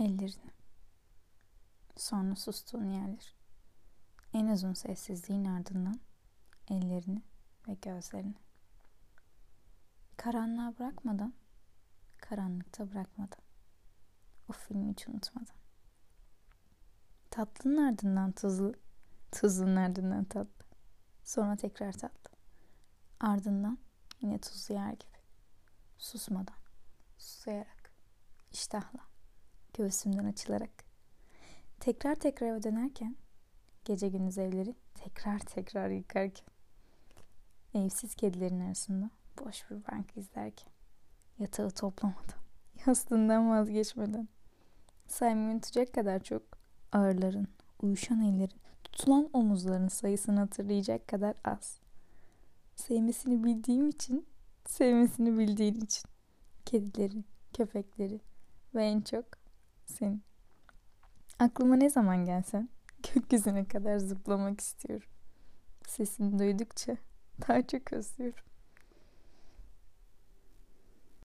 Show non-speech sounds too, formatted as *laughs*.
ellerini. Sonra sustuğun yerler. En uzun sessizliğin ardından ellerini ve gözlerini. Karanlığa bırakmadan, karanlıkta bırakmadan. O filmi hiç unutmadan. Tatlının ardından tuzlu, tuzlunun ardından tatlı. Sonra tekrar tatlı. Ardından yine tuzlu yer gibi. Susmadan, susayarak, iştahla, göğsümden açılarak. Tekrar tekrar eve dönerken, gece gündüz evleri tekrar tekrar yıkarken. Evsiz kedilerin arasında boş bir bank izlerken. Yatağı toplamadan, *laughs* yastığından vazgeçmeden. Saymayı unutacak kadar çok ağırların, uyuşan ellerin, tutulan omuzların sayısını hatırlayacak kadar az. Sevmesini bildiğim için, sevmesini bildiğin için. Kedileri, köpekleri ve en çok seni. Aklıma ne zaman gelsen *laughs* gökyüzüne kadar zıplamak istiyorum. Sesini duydukça daha çok özlüyorum.